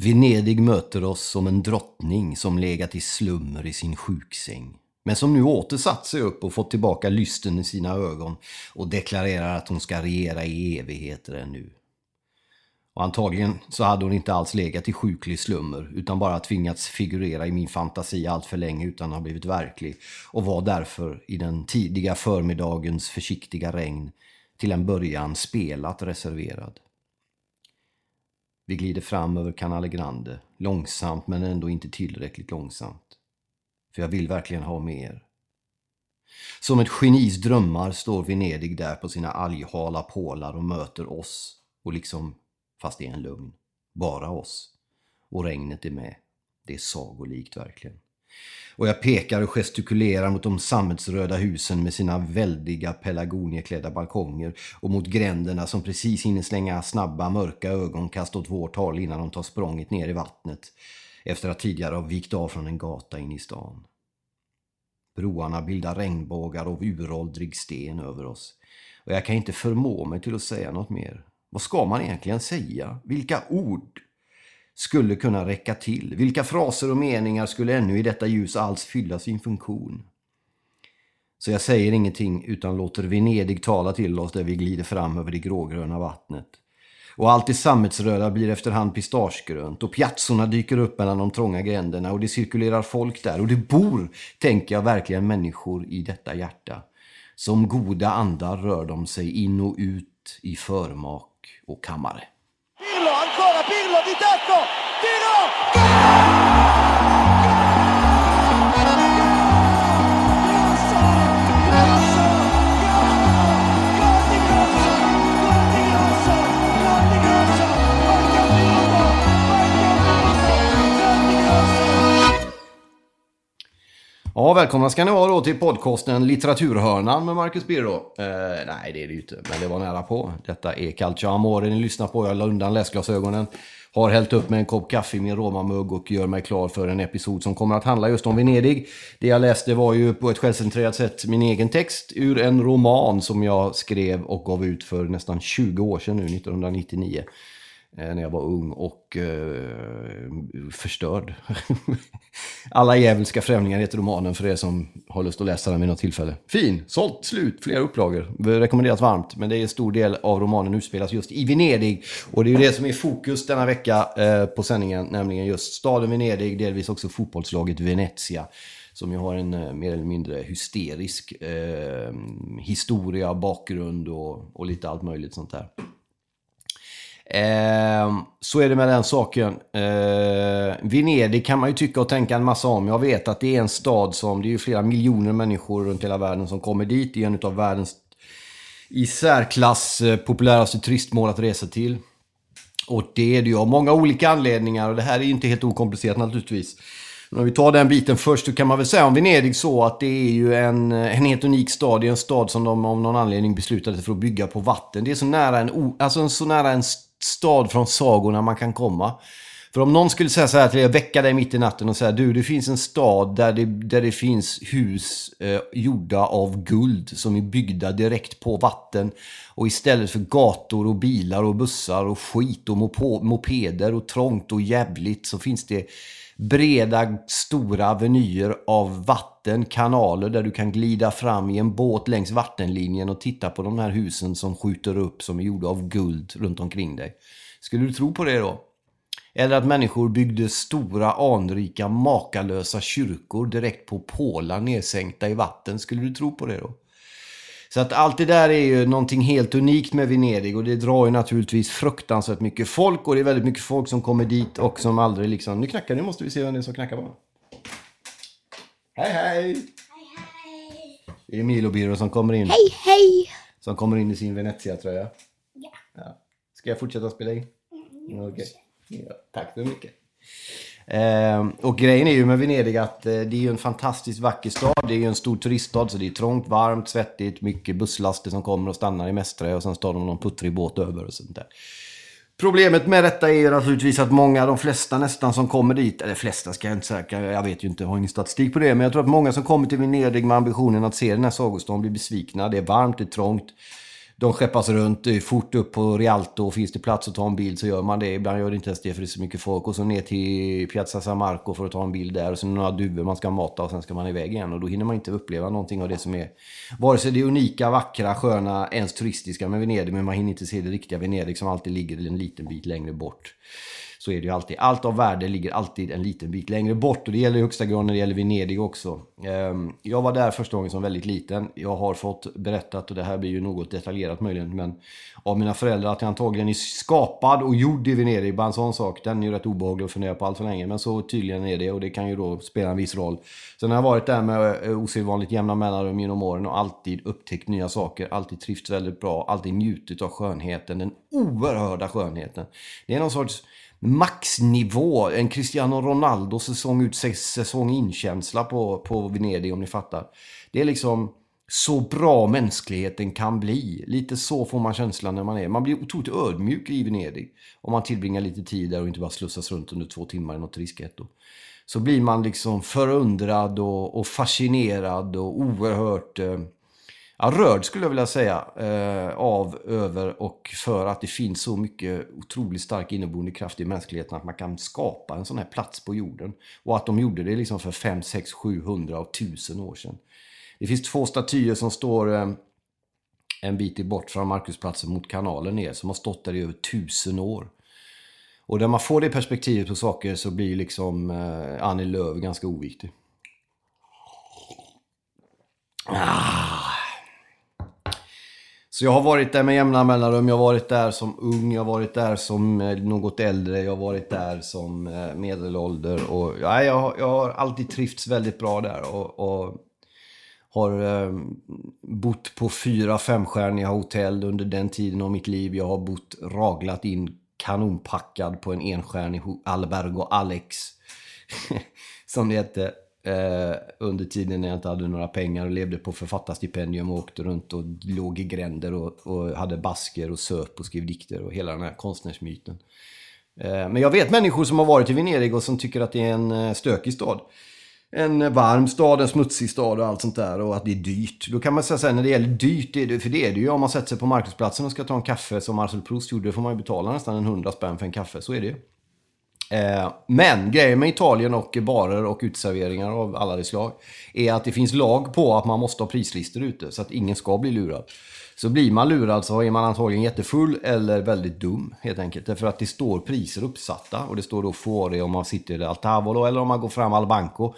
Venedig möter oss som en drottning som legat i slummer i sin sjuksäng. Men som nu åter satt sig upp och fått tillbaka lysten i sina ögon och deklarerar att hon ska regera i evigheter ännu. Och antagligen så hade hon inte alls legat i sjuklig slummer utan bara tvingats figurera i min fantasi allt för länge utan att ha blivit verklig och var därför i den tidiga förmiddagens försiktiga regn till en början spelat reserverad. Vi glider fram över Canale Grande, långsamt men ändå inte tillräckligt långsamt. För jag vill verkligen ha mer. Som ett genis drömmar står Venedig där på sina alghala pålar och möter oss och liksom Fast det är en lögn. Bara oss. Och regnet är med. Det är sagolikt verkligen. Och jag pekar och gestikulerar mot de sammetsröda husen med sina väldiga pelargonieklädda balkonger och mot gränderna som precis hinner slänga snabba mörka ögonkast åt vårt håll innan de tar språnget ner i vattnet efter att tidigare ha vikt av från en gata in i stan. Broarna bildar regnbågar av uråldrig sten över oss och jag kan inte förmå mig till att säga något mer. Vad ska man egentligen säga? Vilka ord skulle kunna räcka till? Vilka fraser och meningar skulle ännu i detta ljus alls fylla sin funktion? Så jag säger ingenting utan låter Venedig tala till oss där vi glider fram över det grågröna vattnet. Och allt det sammetsröda blir efterhand pistagegrönt och piazzorna dyker upp mellan de trånga gränderna och det cirkulerar folk där och det bor, tänker jag, verkligen människor i detta hjärta. Som goda andar rör de sig in och ut i förmak och kammare. Ja, välkomna ska ni vara då till podcasten Litteraturhörnan med Marcus Birro. Eh, nej, det är det ju inte, men det var nära på. Detta är Calcio Amore ni lyssnar på. Jag la undan läsglasögonen. Har hällt upp med en kopp kaffe i min romamugg och gör mig klar för en episod som kommer att handla just om Venedig. Det jag läste var ju på ett självcentrerat sätt min egen text ur en roman som jag skrev och gav ut för nästan 20 år sedan nu, 1999 Eh, när jag var ung och eh, förstörd. Alla djävulska främlingar heter romanen för er som har lust att läsa den vid något tillfälle. Fin, sålt, slut, flera upplagor. Rekommenderas varmt, men det är en stor del av romanen utspelas just i Venedig. Och det är ju det som är fokus denna vecka eh, på sändningen, nämligen just staden Venedig, delvis också fotbollslaget Venezia som ju har en eh, mer eller mindre hysterisk eh, historia, bakgrund och, och lite allt möjligt sånt där. Eh, så är det med den saken. Eh, Venedig kan man ju tycka och tänka en massa om. Jag vet att det är en stad som, det är ju flera miljoner människor runt hela världen som kommer dit. Det är en av världens i särklass eh, populäraste turistmål att resa till. Och det är det ju av många olika anledningar och det här är ju inte helt okomplicerat naturligtvis. Men om vi tar den biten först så kan man väl säga om Venedig så att det är ju en, en helt unik stad. Det är en stad som de av någon anledning beslutade sig för att bygga på vatten. Det är så nära en, alltså så nära en stad från sagorna man kan komma. För om någon skulle säga så här till dig, väcka dig mitt i natten och säga du, det finns en stad där det, där det finns hus eh, gjorda av guld som är byggda direkt på vatten. Och istället för gator och bilar och bussar och skit och mopeder och trångt och jävligt så finns det breda, stora avenyer av vatten, kanaler där du kan glida fram i en båt längs vattenlinjen och titta på de här husen som skjuter upp som är gjorda av guld runt omkring dig. Skulle du tro på det då? Eller att människor byggde stora, anrika, makalösa kyrkor direkt på pålar nedsänkta i vatten. Skulle du tro på det då? Så att allt det där är ju någonting helt unikt med Venedig och det drar ju naturligtvis fruktansvärt mycket folk och det är väldigt mycket folk som kommer dit och som aldrig liksom... Nu knackar det, måste vi se vem det är som knackar bara. Hej hej! Det är Milo Birro som kommer in. Hej, hej! Som kommer in i sin Venezia-tröja. Ja. Ska jag fortsätta spela in? Mm, Okej. Ja, tack så mycket. Ehm, och grejen är ju med Venedig att eh, det är ju en fantastiskt vacker stad. Det är ju en stor turiststad så det är trångt, varmt, svettigt, mycket busslaster som kommer och stannar i Mestre. och sen står de någon puttrig båt över och sånt där. Problemet med detta är ju naturligtvis att många, de flesta nästan som kommer dit, eller flesta ska jag inte säga, jag vet ju inte, jag har ingen statistik på det, men jag tror att många som kommer till Venedig med ambitionen att se den här sagostaden blir besvikna. Det är varmt, det är trångt. De skeppas runt, fort upp på Rialto och finns det plats att ta en bild så gör man det. Ibland gör det inte ens det för det är så mycket folk. Och så ner till Piazza San Marco för att ta en bild där. Och så några duvor man ska mata och sen ska man iväg igen. Och då hinner man inte uppleva någonting av det som är vare sig det unika, vackra, sköna, ens turistiska med Venedig. Men man hinner inte se det riktiga Venedig som alltid ligger en liten bit längre bort. Så är det ju alltid. Allt av värde ligger alltid en liten bit längre bort. Och det gäller i högsta grad när det gäller Venedig också. Ehm, jag var där första gången som väldigt liten. Jag har fått berättat, och det här blir ju något detaljerat möjligen, men av mina föräldrar att jag antagligen är skapad och gjord i Venedig. Bara en sån sak, den är ju rätt obehaglig att fundera på allt för länge. Men så tydligen är det och det kan ju då spela en viss roll. Sen har jag varit där med eh, osedvanligt jämna mellanrum genom åren och alltid upptäckt nya saker. Alltid trivts väldigt bra, alltid njutit av skönheten. Den oerhörda skönheten. Det är någon sorts maxnivå, en Cristiano Ronaldo säsong ut säsong in-känsla på, på Venedig om ni fattar. Det är liksom så bra mänskligheten kan bli. Lite så får man känslan när man är. Man blir otroligt ödmjuk i Venedig. Om man tillbringar lite tid där och inte bara slussas runt under två timmar i något turistgetto. Så blir man liksom förundrad och, och fascinerad och oerhört eh, ja, rörd skulle jag vilja säga eh, av, över och för att det finns så mycket otroligt stark inneboende kraft i mänskligheten att man kan skapa en sån här plats på jorden. Och att de gjorde det liksom för 5, 6, 700 och 1000 år sedan. Det finns två statyer som står eh, en bit bort från Markusplatsen mot kanalen ner som har stått där i över tusen år. Och när man får det perspektivet på saker så blir liksom eh, Annie Lööf ganska oviktig. Ah. Så jag har varit där med jämna mellanrum. Jag har varit där som ung, jag har varit där som eh, något äldre, jag har varit där som eh, medelålder. Och, ja, jag, har- jag har alltid trivts väldigt bra där. Och, och har eh, bott på fyra femstjärniga hotell under den tiden av mitt liv. Jag har bott raglat in kanonpackad på en enstjärnig Albergo Alex. som det hette. Eh, under tiden när jag inte hade några pengar och levde på författarstipendium och åkte runt och låg i gränder och, och hade basker och söp och skrev dikter och hela den här konstnärsmyten. Eh, Men jag vet människor som har varit i Venedig och som tycker att det är en eh, stökig stad. En varm stad, en smutsig stad och allt sånt där och att det är dyrt. Då kan man säga så här, när det gäller dyrt, är det, för det är det ju om man sätter sig på marknadsplatsen och ska ta en kaffe som Marcel Proust gjorde, då får man ju betala nästan en hundra spänn för en kaffe, så är det ju. Eh, Men grejen med Italien och barer och utserveringar av alla de slag är att det finns lag på att man måste ha prislistor ute så att ingen ska bli lurad. Så blir man lurad så är man antagligen jättefull eller väldigt dum helt enkelt. Därför att det står priser uppsatta och det står då fuori om man sitter i Altavolo eller om man går fram Al Banco.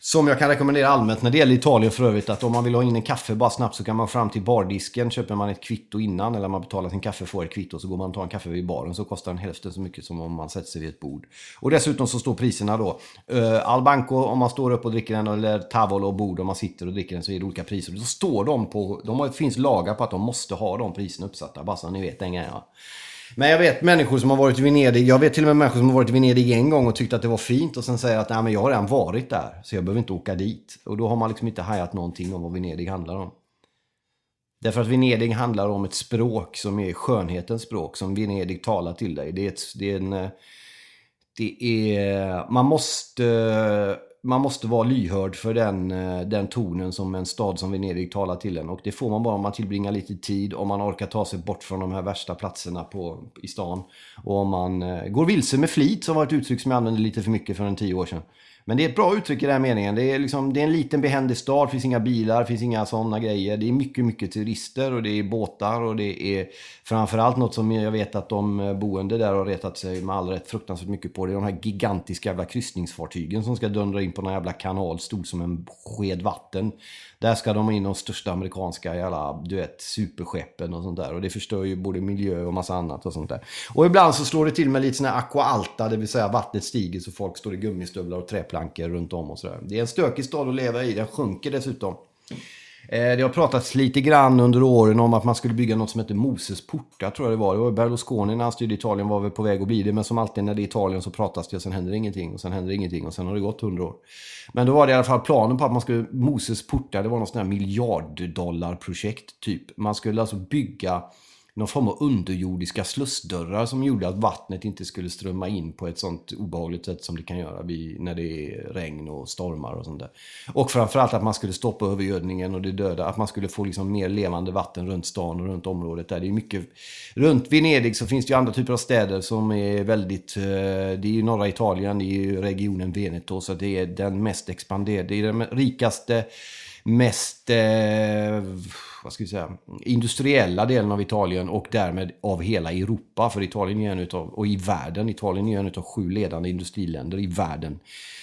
Som jag kan rekommendera allmänt när det gäller Italien för övrigt att om man vill ha in en kaffe bara snabbt så kan man fram till bardisken, köper man ett kvitto innan eller man betalar sin kaffe får ett kvitto så går man och tar en kaffe vid baren så kostar den hälften så mycket som om man sätter sig vid ett bord. Och dessutom så står priserna då. Eh, uh, Albanco om man står upp och dricker den eller Tavolo och bord om man sitter och dricker den så är det olika priser. Då står de på, de har, det finns lagar på att de måste ha de priserna uppsatta bara så ni vet den grejen. Men jag vet människor som har varit i Venedig. Jag vet till och med människor som har varit i Venedig en gång och tyckt att det var fint och sen säger att Nej, men jag har redan varit där så jag behöver inte åka dit. Och då har man liksom inte hajat någonting om vad Venedig handlar om. Därför att Venedig handlar om ett språk som är skönhetens språk som Venedig talar till dig. Det är, ett, det är en... Eh, det är... Man måste... Man måste vara lyhörd för den, eh, den tonen som en stad som Venedig talar till en. Och det får man bara om man tillbringar lite tid, om man orkar ta sig bort från de här värsta platserna på, i stan. Och om man eh, går vilse med flit, som var ett uttryck som jag använde lite för mycket för en tio år sedan. Men det är ett bra uttryck i den här meningen. Det är, liksom, det är en liten behändig stad, det finns inga bilar, det finns inga sådana grejer. Det är mycket, mycket turister och det är båtar och det är framförallt något som jag vet att de boende där har retat sig med all rätt fruktansvärt mycket på. Det är de här gigantiska jävla kryssningsfartygen som ska dundra in på någon jävla kanal, stor som en sked vatten. Där ska de in de största amerikanska jävla, du vet, superskeppen och sånt där. Och det förstör ju både miljö och massa annat och sånt där. Och ibland så slår det till med lite sån här aqua alta, det vill säga vattnet stiger så folk står i gummistövlar och träplankor runt om och sådär. Det är en stökig stad att leva i, den sjunker dessutom. Eh, det har pratats lite grann under åren om att man skulle bygga något som heter Moses portar, tror jag det var. Det var Berlusconi när han styrde Italien var väl på väg att bli det. Men som alltid när det är Italien så pratas det och sen händer ingenting. Och sen händer ingenting och sen har det gått hundra år. Men då var det i alla fall planen på att man skulle... Moses portar, det var något sånt här miljarddollarprojekt typ. Man skulle alltså bygga någon form av underjordiska slussdörrar som gjorde att vattnet inte skulle strömma in på ett sånt obehagligt sätt som det kan göra vid, när det är regn och stormar och sånt där. Och framförallt att man skulle stoppa övergödningen och det döda, att man skulle få liksom mer levande vatten runt stan och runt området där. Det är mycket... Runt Venedig så finns det ju andra typer av städer som är väldigt... Eh, det är ju norra Italien, det är ju regionen Veneto, så det är den mest expanderade, det är den rikaste mest eh, vad ska vi säga, industriella delen av Italien och därmed av hela Europa. För Italien är en utav, och i världen. Italien är en av sju ledande industriländer i världen.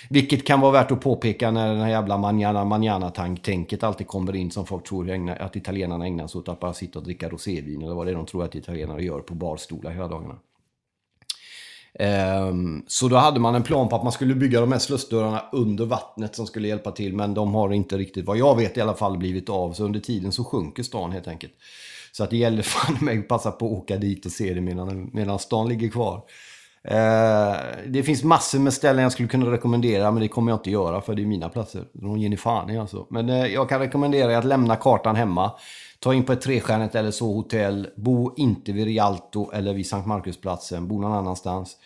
Vilket kan vara värt att påpeka när den här jävla manjana manana tänket alltid kommer in som folk tror att italienarna ägnar sig åt att bara sitta och dricka rosévin eller vad det är de tror att italienare gör på barstolar hela dagarna. Ehm, så då hade man en plan på att man skulle bygga de här slussdörrarna under vattnet som skulle hjälpa till. Men de har inte riktigt, vad jag vet i alla fall, blivit av. Så under tiden så sjunker stan helt enkelt. Så att det gäller fan mig att passa på att åka dit och se det medan, medan stan ligger kvar. Ehm, det finns massor med ställen jag skulle kunna rekommendera, men det kommer jag inte göra för det är mina platser. De ger ni fan i alltså. Men eh, jag kan rekommendera er att lämna kartan hemma. Ta in på ett trestjärnigt eller så hotell. Bo inte vid Rialto eller vid Sankt Markusplatsen. Bo någon annanstans.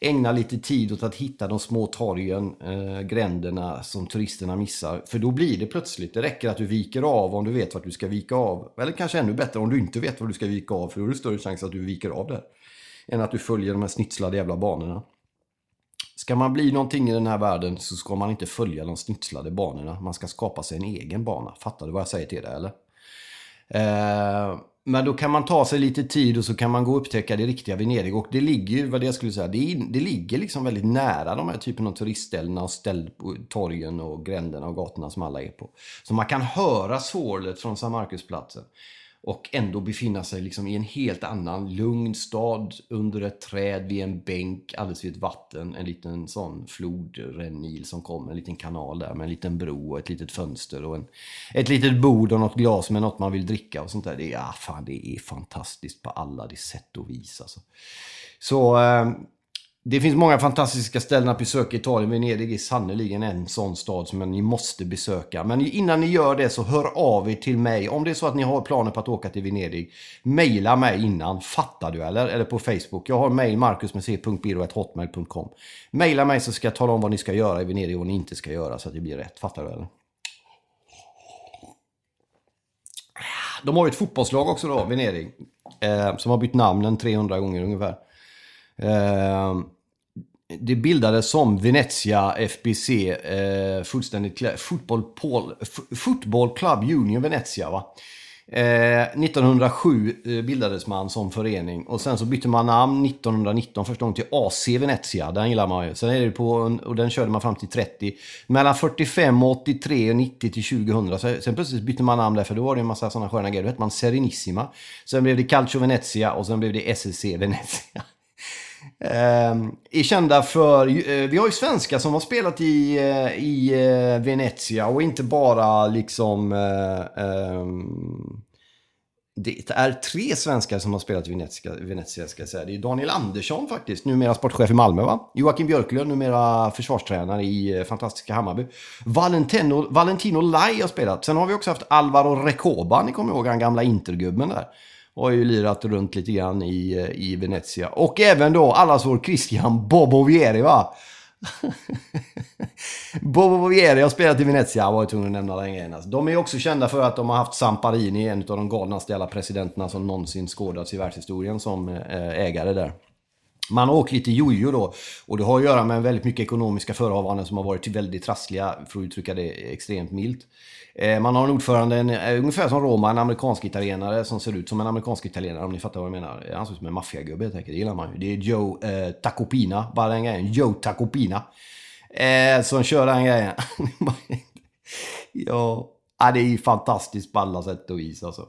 Ägna lite tid åt att hitta de små torgen, eh, gränderna som turisterna missar. För då blir det plötsligt, det räcker att du viker av om du vet vart du ska vika av. Eller kanske ännu bättre om du inte vet var du ska vika av, för då är det större chans att du viker av där. Än att du följer de här snitslade jävla banorna. Ska man bli någonting i den här världen så ska man inte följa de snitslade banorna. Man ska skapa sig en egen bana. Fattar du vad jag säger till dig eller? Eh, men då kan man ta sig lite tid och så kan man gå och upptäcka det riktiga Venedig. Och det ligger ju, vad det jag skulle säga, det, det ligger liksom väldigt nära de här typen av turistställena och ställ, torgen och gränderna och gatorna som alla är på. Så man kan höra sorlet från San Marcusplatsen och ändå befinna sig liksom i en helt annan lugn stad under ett träd vid en bänk alldeles vid ett vatten. En liten sån flodrännil som kommer, en liten kanal där med en liten bro och ett litet fönster och en, ett litet bord och något glas med något man vill dricka och sånt där. Det är, ja, fan, det är fantastiskt på alla de sätt och vis alltså. Så eh, det finns många fantastiska ställen att besöka i Italien. Venedig är sannerligen en sån stad som ni måste besöka. Men innan ni gör det så hör av er till mig. Om det är så att ni har planer på att åka till Venedig, mejla mig innan. Fattar du eller? Eller på Facebook. Jag har mejl markusmuseet.biro.hotmail.com. Mejla mig så ska jag tala om vad ni ska göra i Venedig och vad ni inte ska göra så att det blir rätt. Fattar du eller? De har ju ett fotbollslag också då, Venedig. Eh, som har bytt namnen 300 gånger ungefär. Eh, det bildades som Venezia FBC, eh, fullständigt Football, Paul, Football Club Union Venezia. Va? Eh, 1907 eh, bildades man som förening och sen så bytte man namn 1919 första gången till AC Venezia. Den gillar man ju. Sen är det på, och den körde man fram till 30. Mellan 45 och 83 och 90 till 2000. Så, sen plötsligt bytte man namn där för då var det en massa sådana sköna grejer. Då hette man Serenissima. Sen blev det Calcio Venezia och sen blev det SSC Venezia. Eh, är kända för, eh, vi har ju svenskar som har spelat i, eh, i eh, Venezia och inte bara liksom eh, ehm, det är tre svenskar som har spelat i Venezia, Venezia ska jag säga. Det är Daniel Andersson faktiskt, numera sportchef i Malmö va? Joakim Björklund, numera försvarstränare i eh, fantastiska Hammarby. Valentino, Valentino Lai har spelat. Sen har vi också haft Alvaro Recoba, ni kommer ihåg han gamla intergubben där har ju lirat runt lite grann i, i Venezia. Och även då allas vår Christian Bobo Vieri va? Bobo Vieri har spelat i Venezia, jag var tvungen att nämna den grejen. Alltså. De är också kända för att de har haft Samparini, en av de galnaste jävla presidenterna som någonsin skådats i världshistorien, som eh, ägare där. Man har åkt lite jojo då och det har att göra med väldigt mycket ekonomiska förehavanden som har varit väldigt trassliga, för att uttrycka det extremt milt. Eh, man har en ordförande, en, eh, ungefär som Roma, en amerikansk italienare som ser ut som en amerikansk italienare om ni fattar vad jag menar. Han ser ut som en maffiagubbe helt enkelt, det gillar man ju. Det är Joe eh, Tacopina, bara den grejen. Joe Tacopina. Eh, som kör den grejen. ja, ah, det är ju fantastiskt på alla sätt och vis alltså.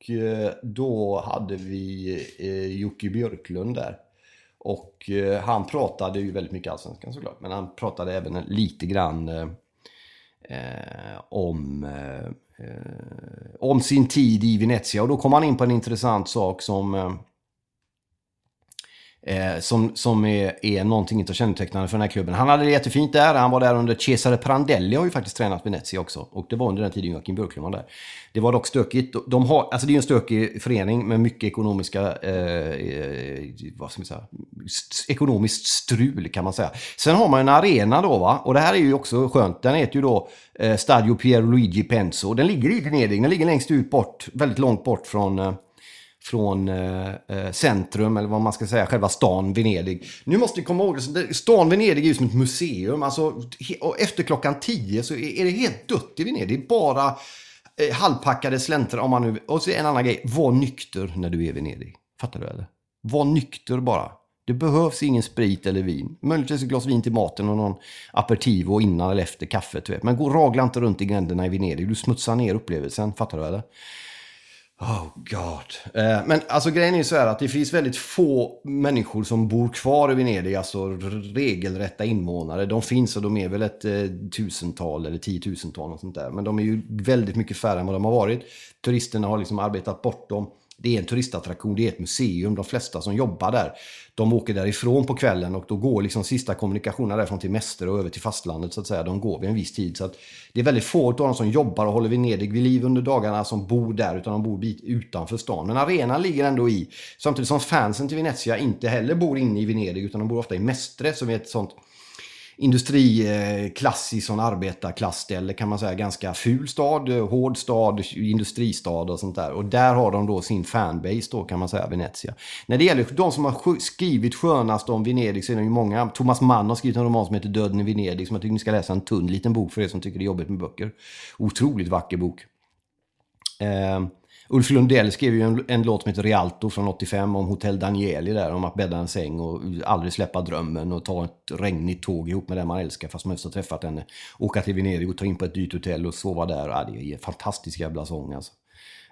Och eh, då hade vi eh, Jocke Björklund där. Och eh, han pratade ju väldigt mycket Allsvenskan såklart, men han pratade även lite grann eh, eh, om, om sin tid i Venezia. Och då kom han in på en intressant sak som Eh, som som är, är någonting inte kännetecknande för den här klubben. Han hade det jättefint där. Han var där under Cesare Prandelli har ju faktiskt tränat Venezia också. Och det var under den tiden Joakim Björklund var där. Det var dock stökigt. De har, alltså det är ju en stökig förening med mycket ekonomiska, eh, eh vad ska man säga, ekonomiskt strul kan man säga. Sen har man en arena då va, och det här är ju också skönt. Den heter ju då eh, Stadio Pierluigi Penso. Den ligger i Venedig, den ligger längst ut bort, väldigt långt bort från eh, från eh, eh, centrum, eller vad man ska säga, själva stan Venedig. Nu måste vi komma ihåg, stan Venedig är ju som ett museum. Alltså, efter klockan tio så är det helt dött i Venedig. Bara eh, halvpackade slänter om man nu... Och så en annan grej, var nykter när du är i Venedig. Fattar du eller? Var nykter bara. Det behövs ingen sprit eller vin. Möjligtvis ett glas vin till maten och någon aperitivo innan eller efter kaffet. Men gå ragla inte runt i gränderna i Venedig. Du smutsar ner upplevelsen. Fattar du eller? Oh God. Eh, men alltså grejen är ju så här att det finns väldigt få människor som bor kvar i Venedig, alltså regelrätta invånare. De finns och de är väl ett eh, tusental eller tiotusental och sånt där. Men de är ju väldigt mycket färre än vad de har varit. Turisterna har liksom arbetat bort dem det är en turistattraktion, det är ett museum. De flesta som jobbar där, de åker därifrån på kvällen och då går liksom sista kommunikationen därifrån till Mäster och över till fastlandet så att säga. De går vid en viss tid. Så att det är väldigt få av de som jobbar och håller Venedig vid liv under dagarna som bor där, utan de bor bit utanför stan. Men arenan ligger ändå i, samtidigt som fansen till Venezia inte heller bor inne i Venedig, utan de bor ofta i Mestre som är ett sånt industriklassig eh, sån arbetarklassställe kan man säga. Ganska ful stad, eh, hård stad, industristad och sånt där. Och där har de då sin fanbase då kan man säga, Venezia. När det gäller de som har skrivit skönast om Venedig så är det ju många. Thomas Mann har skrivit en roman som heter Döden i Venedig som jag tycker ni ska läsa. En tunn liten bok för er som tycker det är jobbigt med böcker. Otroligt vacker bok. Eh, Ulf Lundell skrev ju en, en, låt som heter Rialto från 85 om Hotell Danieli där, om att bädda en säng och aldrig släppa drömmen och ta ett regnigt tåg ihop med den man älskar fast man just har träffat henne. Åka till Venedig och ta in på ett dyrt hotell och sova där. Ja, det är en fantastisk jävla sång alltså.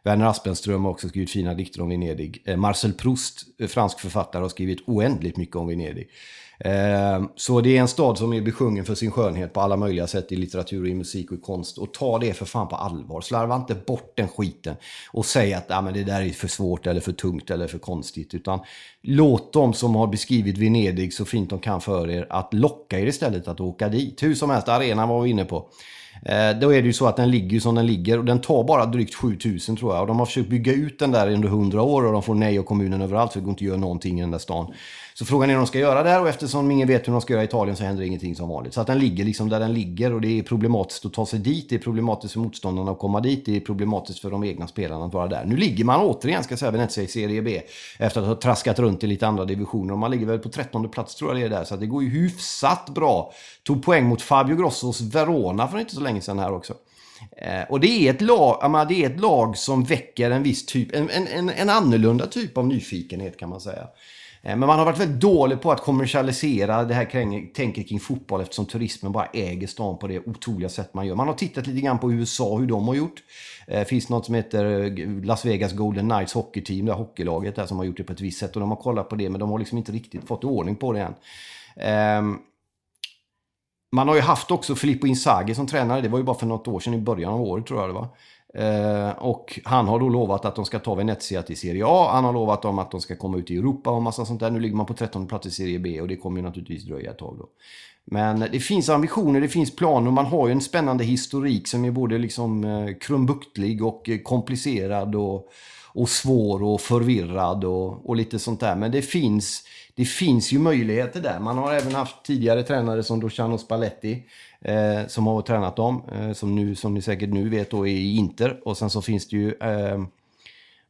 Werner Aspenström har också skrivit fina dikter om Venedig. Eh, Marcel Proust, eh, fransk författare, har skrivit oändligt mycket om Venedig. Ehm, så det är en stad som är besjungen för sin skönhet på alla möjliga sätt i litteratur, i musik och i konst. Och ta det för fan på allvar. Slarva inte bort den skiten och säg att ah, men det där är för svårt eller för tungt eller för konstigt. Utan låt dem som har beskrivit Venedig så fint de kan för er att locka er istället att åka dit. Hur som helst, arenan var vi inne på. Ehm, då är det ju så att den ligger som den ligger och den tar bara drygt 7000 tror jag. Och de har försökt bygga ut den där under 100 år och de får nej av kommunen överallt för det går inte att göra någonting i den där stan. Så frågan är hur de ska göra där och eftersom ingen vet hur de ska göra i Italien så händer ingenting som vanligt. Så att den ligger liksom där den ligger och det är problematiskt att ta sig dit. Det är problematiskt för motståndarna att komma dit. Det är problematiskt för de egna spelarna att vara där. Nu ligger man återigen, ska jag säga, Venezia i Serie B. Efter att ha traskat runt i lite andra divisioner. Och man ligger väl på 13 plats tror jag det är där. Så det går ju hyfsat bra. Tog poäng mot Fabio Grossos Verona för inte så länge sedan här också. Eh, och det är, ett lag, menar, det är ett lag som väcker en viss typ, en, en, en annorlunda typ av nyfikenhet kan man säga. Eh, men man har varit väldigt dålig på att kommersialisera det här kring, tänket kring fotboll eftersom turismen bara äger stan på det otroliga sätt man gör. Man har tittat lite grann på USA, hur de har gjort. Eh, det finns något som heter eh, Las Vegas Golden Knights Hockey Team, det här hockeylaget där som har gjort det på ett visst sätt. Och de har kollat på det, men de har liksom inte riktigt fått ordning på det än. Ehm, man har ju haft också Filippo Inzaghi som tränare, det var ju bara för något år sedan i början av året tror jag det var. Eh, och han har då lovat att de ska ta Venezia till Serie A. Han har lovat dem att de ska komma ut i Europa och massa sånt där. Nu ligger man på 13 plats i Serie B och det kommer ju naturligtvis dröja ett tag då. Men det finns ambitioner, det finns planer. Man har ju en spännande historik som är både liksom eh, krumbuktlig och eh, komplicerad och, och svår och förvirrad och, och lite sånt där. Men det finns, det finns ju möjligheter där. Man har även haft tidigare tränare som Luciano Spalletti eh, som har tränat dem, eh, som, nu, som ni säkert nu vet då är i Inter. Och sen så finns det ju eh,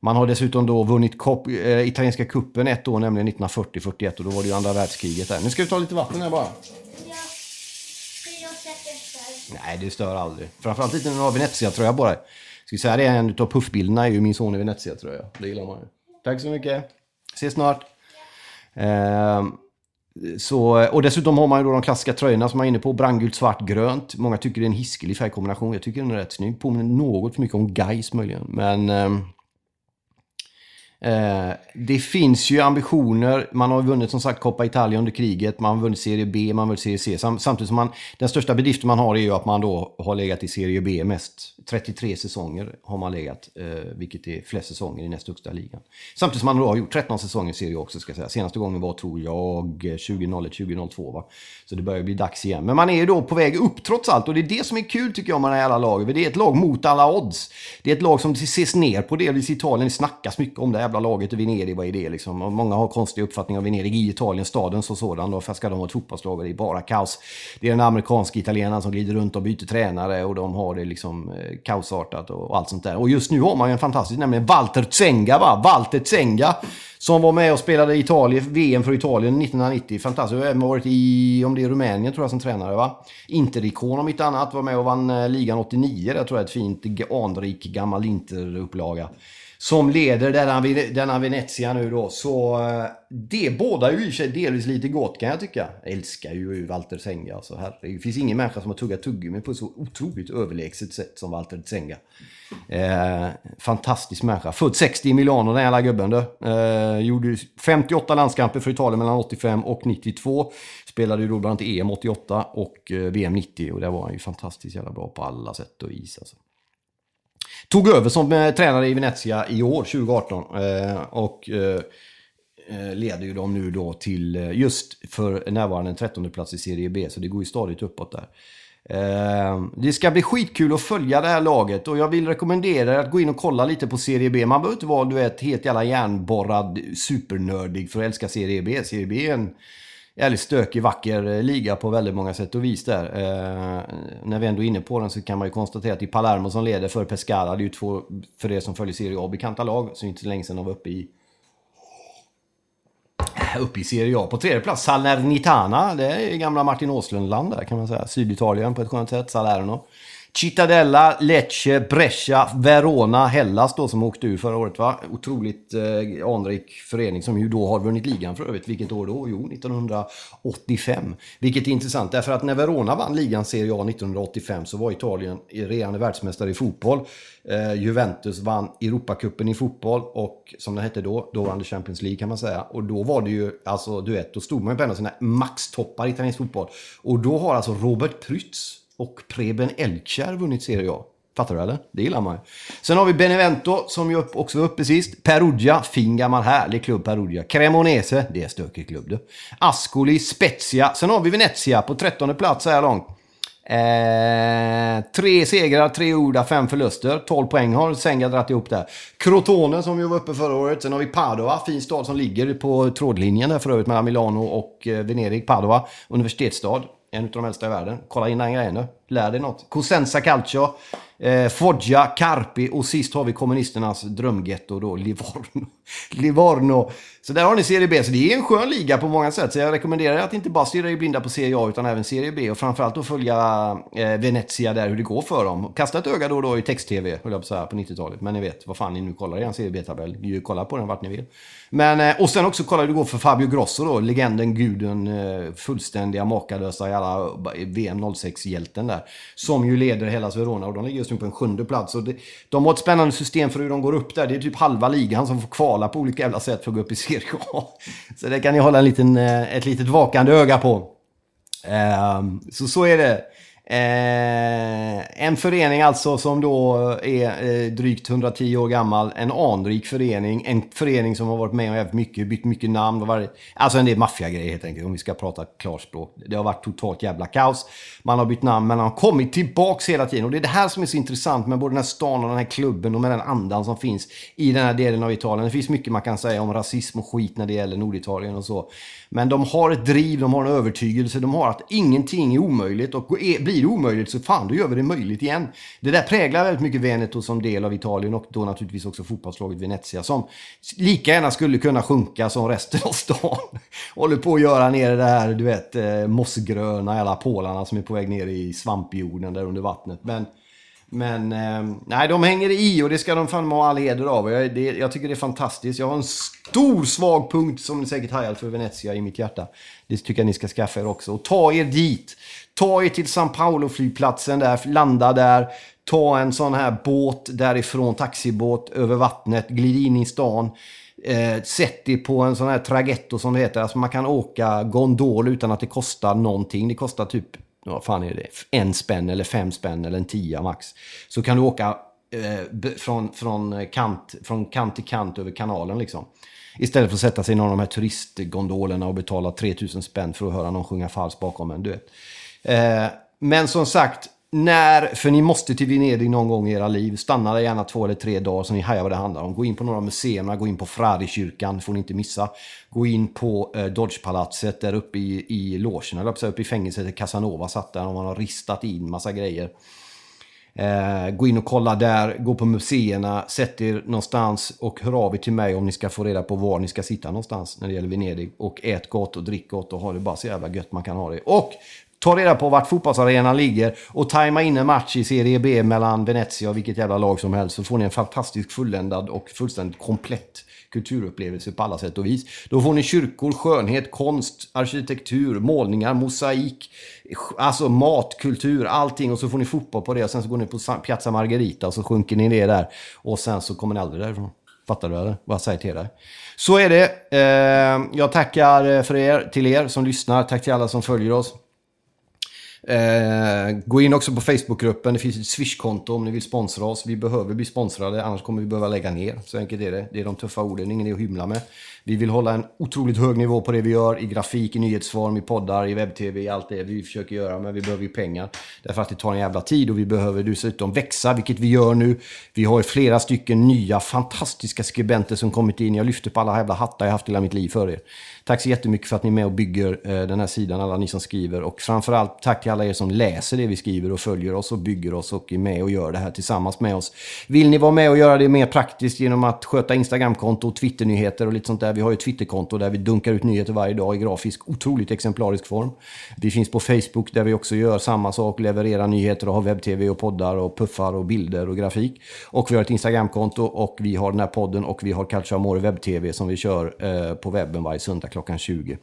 man har dessutom då vunnit kop, eh, italienska kuppen ett år, nämligen 1940-41 och då var det ju andra världskriget där. Nu ska vi ta lite vatten här bara. Nej, det stör aldrig. Framförallt inte när du har Venezia-tröja på dig. Ska säga det, en av puffbilderna är ju min son i Venezia-tröja. Det gillar man ju. Tack så mycket. Ses snart. Ehm, så, och dessutom har man ju då de klassiska tröjorna som man är inne på. Brandgult, svart, grönt. Många tycker det är en hiskelig färgkombination. Jag tycker den är rätt snygg. Påminner något för mycket om Gais möjligen. Men... Ehm, Eh, det finns ju ambitioner. Man har vunnit som sagt Coppa Italia under kriget. Man har vunnit Serie B, man har vunnit Serie C. Sam samtidigt som man, den största bedriften man har är ju att man då har legat i Serie B mest. 33 säsonger har man legat, eh, vilket är flest säsonger i näst högsta ligan. Samtidigt som man då har gjort 13 säsonger i Serie också, ska jag säga. Senaste gången var, tror jag, 2001-2002. Va? Så det börjar bli dags igen. Men man är ju då på väg upp trots allt. Och det är det som är kul tycker jag med det här jävla laget. Det är ett lag mot alla odds. Det är ett lag som ses ner på delvis i Italien. Det snackas mycket om det jävla laget i Venedig, vad är det liksom? Och många har konstiga uppfattningar om Venedig i Italien, staden som sådan. Varför ska de ha ett fotbollslag? Det är bara kaos. Det är den amerikanska italienaren som glider runt och byter tränare och de har det liksom eh, kaosartat och, och allt sånt där. Och just nu har man ju en fantastisk, nämligen Walter Zenga va? Walter Zenga! Som var med och spelade Italien, VM för Italien 1990. Fantastiskt. Även varit i, om det är Rumänien tror jag som tränare va? Interikon om inte annat. Var med och vann eh, ligan 89. Det tror jag är ett fint anrik gammal Interupplaga som leder denna, denna Venezia nu då. Så eh, det båda ju i sig delvis lite gott kan jag tycka. Jag älskar ju Walter Senga. Alltså, herregud. Det finns ingen människa som har tuggat tuggummi på ett så otroligt överlägset sätt som Walter Senga. Eh, fantastisk människa. Född 60 i Milano den jävla gubben du. Eh, gjorde 58 landskamper för Italien mellan 85 och 92. Spelade ju då bland annat EM 88 och eh, VM 90 och där var han ju fantastiskt jävla bra på alla sätt och vis. Alltså. Tog över som eh, tränare i Venezia i år, 2018. Eh, och eh, eh, leder ju dem nu då till eh, just för närvarande en 13 plats i Serie B. Så det går ju stadigt uppåt där. Eh, det ska bli skitkul att följa det här laget och jag vill rekommendera er att gå in och kolla lite på Serie B. Man behöver inte vara du vet, helt jävla järnborrad supernördig för att älska Serie B. Serie B är en jävligt stökig, vacker eh, liga på väldigt många sätt och vis där. Eh, när vi ändå är inne på den så kan man ju konstatera att det är Palermo som leder för Pescara. Det är ju två, för er som följer Serie A, bekanta lag. Så inte så länge sedan de var uppe i eh, uppe i Serie A. På tredje plats Salernitana. Det är gamla Martin Åslund-land där kan man säga. Syditalien på ett skönt sätt. Salerno. Cittadella, Lecce, Brescia, Verona, Hellas då som åkte ur förra året va? Otroligt eh, anrik förening som ju då har vunnit ligan för övrigt. Vilket år då? Jo, 1985. Vilket är intressant därför att när Verona vann ligan Serie A 1985 så var Italien regerande världsmästare i fotboll. Eh, Juventus vann Europacupen i fotboll och som det hette då, då vann det Champions League kan man säga. Och då var det ju, alltså du vet, då stod man ju på en av sina maxtoppar i italiensk fotboll. Och då har alltså Robert Prytz och Preben Elkjær vunnit Serie A. Fattar du eller? Det gillar man ju. Sen har vi Benevento som ju också var uppe sist. Perugia, fin gammal härlig klubb Perugia. Cremonese, det är stökig klubb du. Ascoli, Spezia. Sen har vi Venezia på trettonde plats så här långt. Eh, tre segrar, tre orda, fem förluster. 12 poäng har Senga dragit ihop där. Crotone som ju var uppe förra året. Sen har vi Padova, fin stad som ligger på trådlinjen där för övrigt mellan Milano och eh, Venedig. Padova, universitetsstad. En av de äldsta i världen. Kolla in den grejen nu. Lär dig något. Cosenza Calcio, eh, Foggia, Carpi och sist har vi kommunisternas drömgetto då, Livorno. Livorno. Så där har ni Serie B. Så det är en skön liga på många sätt. Så jag rekommenderar att inte bara stirra i blinda på Serie A utan även Serie B. Och framförallt att följa eh, Venezia där, hur det går för dem. Kasta ett öga då och då i text-tv, höll jag på säga, på 90-talet. Men ni vet, vad fan ni nu kollar i en Serie B-tabell. Ni Kolla på den vart ni vill. Men, eh, och sen också kolla hur det går för Fabio Grosso då. Legenden, guden, eh, fullständiga, makalösa, jävla eh, VM 06-hjälten där. Som ju leder hela Verona och de ligger just nu på en sjunde plats. Och det, de har ett spännande system för hur de går upp där. Det är typ halva ligan som får kvala på olika jävla sätt för att gå upp i Serie A. Så det kan ni hålla en liten, eh, ett litet vakande öga på. Ehm, så så är det. Eh, en förening alltså som då är eh, drygt 110 år gammal. En anrik förening. En förening som har varit med och jävligt mycket, bytt mycket namn. Och varit, alltså en del maffiagrejer helt enkelt, om vi ska prata klarspråk. Det har varit totalt jävla kaos. Man har bytt namn, men man har kommit tillbaks hela tiden. Och det är det här som är så intressant med både den här stan och den här klubben och med den andan som finns i den här delen av Italien. Det finns mycket man kan säga om rasism och skit när det gäller Norditalien och så. Men de har ett driv, de har en övertygelse, de har att ingenting är omöjligt och blir blir det omöjligt så fan, då gör vi det möjligt igen. Det där präglar väldigt mycket Veneto som del av Italien och då naturligtvis också fotbollslaget Venezia som lika gärna skulle kunna sjunka som resten av stan. Håller på att göra ner det här, du vet, eh, mossgröna alla pålarna som är på väg ner i svampjorden där under vattnet. Men men eh, nej, de hänger i och det ska de fan ha all heder av. Jag, det, jag tycker det är fantastiskt. Jag har en stor svag punkt som ni säkert hajar för Venezia i mitt hjärta. Det tycker jag ni ska skaffa er också. Och ta er dit. Ta er till San Paulo-flygplatsen där, landa där. Ta en sån här båt därifrån, taxibåt över vattnet, glid in i stan. Eh, sätt er på en sån här tragetto som det heter. Alltså man kan åka gondol utan att det kostar någonting. Det kostar typ vad fan är det, en spänn eller fem spänn eller en tia max. Så kan du åka eh, från, från, eh, kant, från kant till kant över kanalen liksom. Istället för att sätta sig i någon av de här turistgondolerna och betala 3000 spänn för att höra någon sjunga falskt bakom en. Du vet. Eh, men som sagt, när, för ni måste till Venedig någon gång i era liv. Stanna där gärna två eller tre dagar så ni hajar vad det handlar om. Gå in på några museerna, gå in på Frari-kyrkan, får ni inte missa. Gå in på eh, Dodgepalatset där uppe i, i logen, eller uppe i fängelset där Casanova satt där och man har ristat in massa grejer. Eh, gå in och kolla där, gå på museerna, sätt er någonstans och hör av er till mig om ni ska få reda på var ni ska sitta någonstans när det gäller Venedig. Och ät gott och drick gott och ha det bara så jävla gött man kan ha det. Och ta reda på vart fotbollsarenan ligger och tajma in en match i Serie B mellan Venezia och vilket jävla lag som helst så får ni en fantastisk fulländad och fullständigt komplett kulturupplevelse på alla sätt och vis. Då får ni kyrkor, skönhet, konst, arkitektur, målningar, mosaik, alltså mat, kultur, allting och så får ni fotboll på det och sen så går ni på Piazza Margherita och så sjunker ni ner där och sen så kommer ni aldrig därifrån. Fattar du eller? Vad jag säger till dig. Så är det. Eh, jag tackar eh, för er, till er som lyssnar. Tack till alla som följer oss. Eh, gå in också på Facebookgruppen. Det finns ett Swish-konto om ni vill sponsra oss. Vi behöver bli sponsrade, annars kommer vi behöva lägga ner. Så enkelt är det. Det är de tuffa orden, ingen är att hymla med. Vi vill hålla en otroligt hög nivå på det vi gör i grafik, i nyhetsform, i poddar, i webb-tv, i allt det vi försöker göra. Men vi behöver ju pengar. Därför att det tar en jävla tid och vi behöver dessutom växa, vilket vi gör nu. Vi har flera stycken nya fantastiska skribenter som kommit in. Jag lyfter på alla jävla hattar jag haft hela mitt liv för er. Tack så jättemycket för att ni är med och bygger eh, den här sidan, alla ni som skriver. Och framförallt tack till alla er som läser det vi skriver och följer oss och bygger oss och är med och gör det här tillsammans med oss. Vill ni vara med och göra det mer praktiskt genom att sköta Instagramkonto, Twitternyheter och lite sånt där. Vi har ju ett Twitterkonto där vi dunkar ut nyheter varje dag i grafisk, otroligt exemplarisk form. Vi finns på Facebook där vi också gör samma sak, levererar nyheter och har webb-tv och poddar och puffar och bilder och grafik. Och vi har ett Instagramkonto och vi har den här podden och vi har Calcio Amore webb-tv som vi kör eh, på webben varje söndag klockan 20.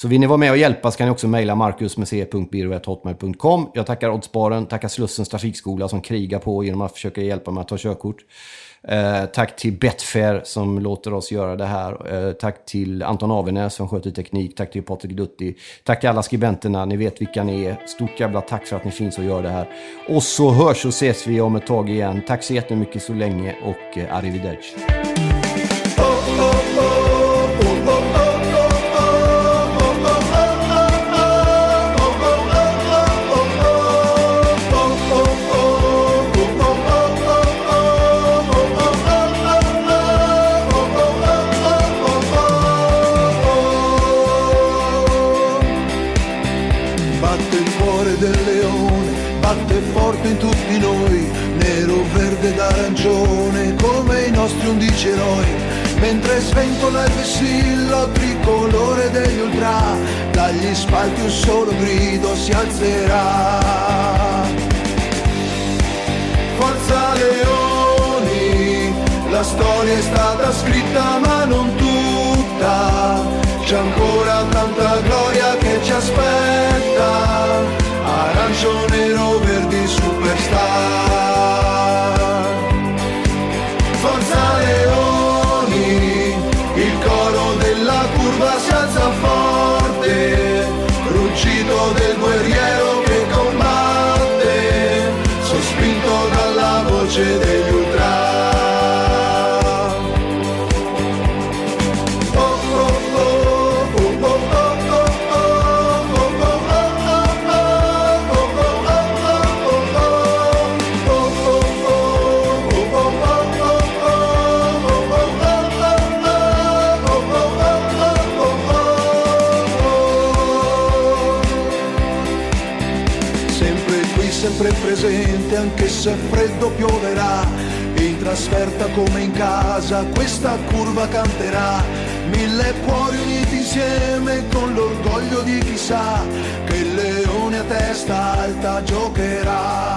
Så vill ni vara med och hjälpa så kan ni också mejla marcus.biro.hotmail.com. Jag tackar Oddsbaren, tackar Slussens trafikskola som krigar på genom att försöka hjälpa mig att ta körkort. Eh, tack till Betfair som låter oss göra det här. Eh, tack till Anton Avenäs som sköter teknik. Tack till Patrik Dutti. Tack till alla skribenterna. Ni vet vilka ni är. Stort jävla tack för att ni finns och gör det här. Och så hörs och ses vi om ett tag igen. Tack så jättemycket så länge och eh, arrivederci. Sventola il vessillo tricolore degli ultra, dagli spalti un solo grido si alzerà. Forza Leoni, la storia è stata scritta ma non tutta, c'è ancora tanta gloria che ci aspetta, arancio, nero, verdi, superstar. Freddo pioverà. In trasferta come in casa, questa curva canterà. Mille cuori uniti insieme con l'orgoglio di chi sa che il leone a testa alta giocherà.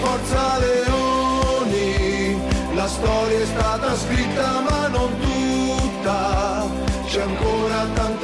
Forza Leoni, la storia è stata scritta ma non tutta, c'è ancora tanta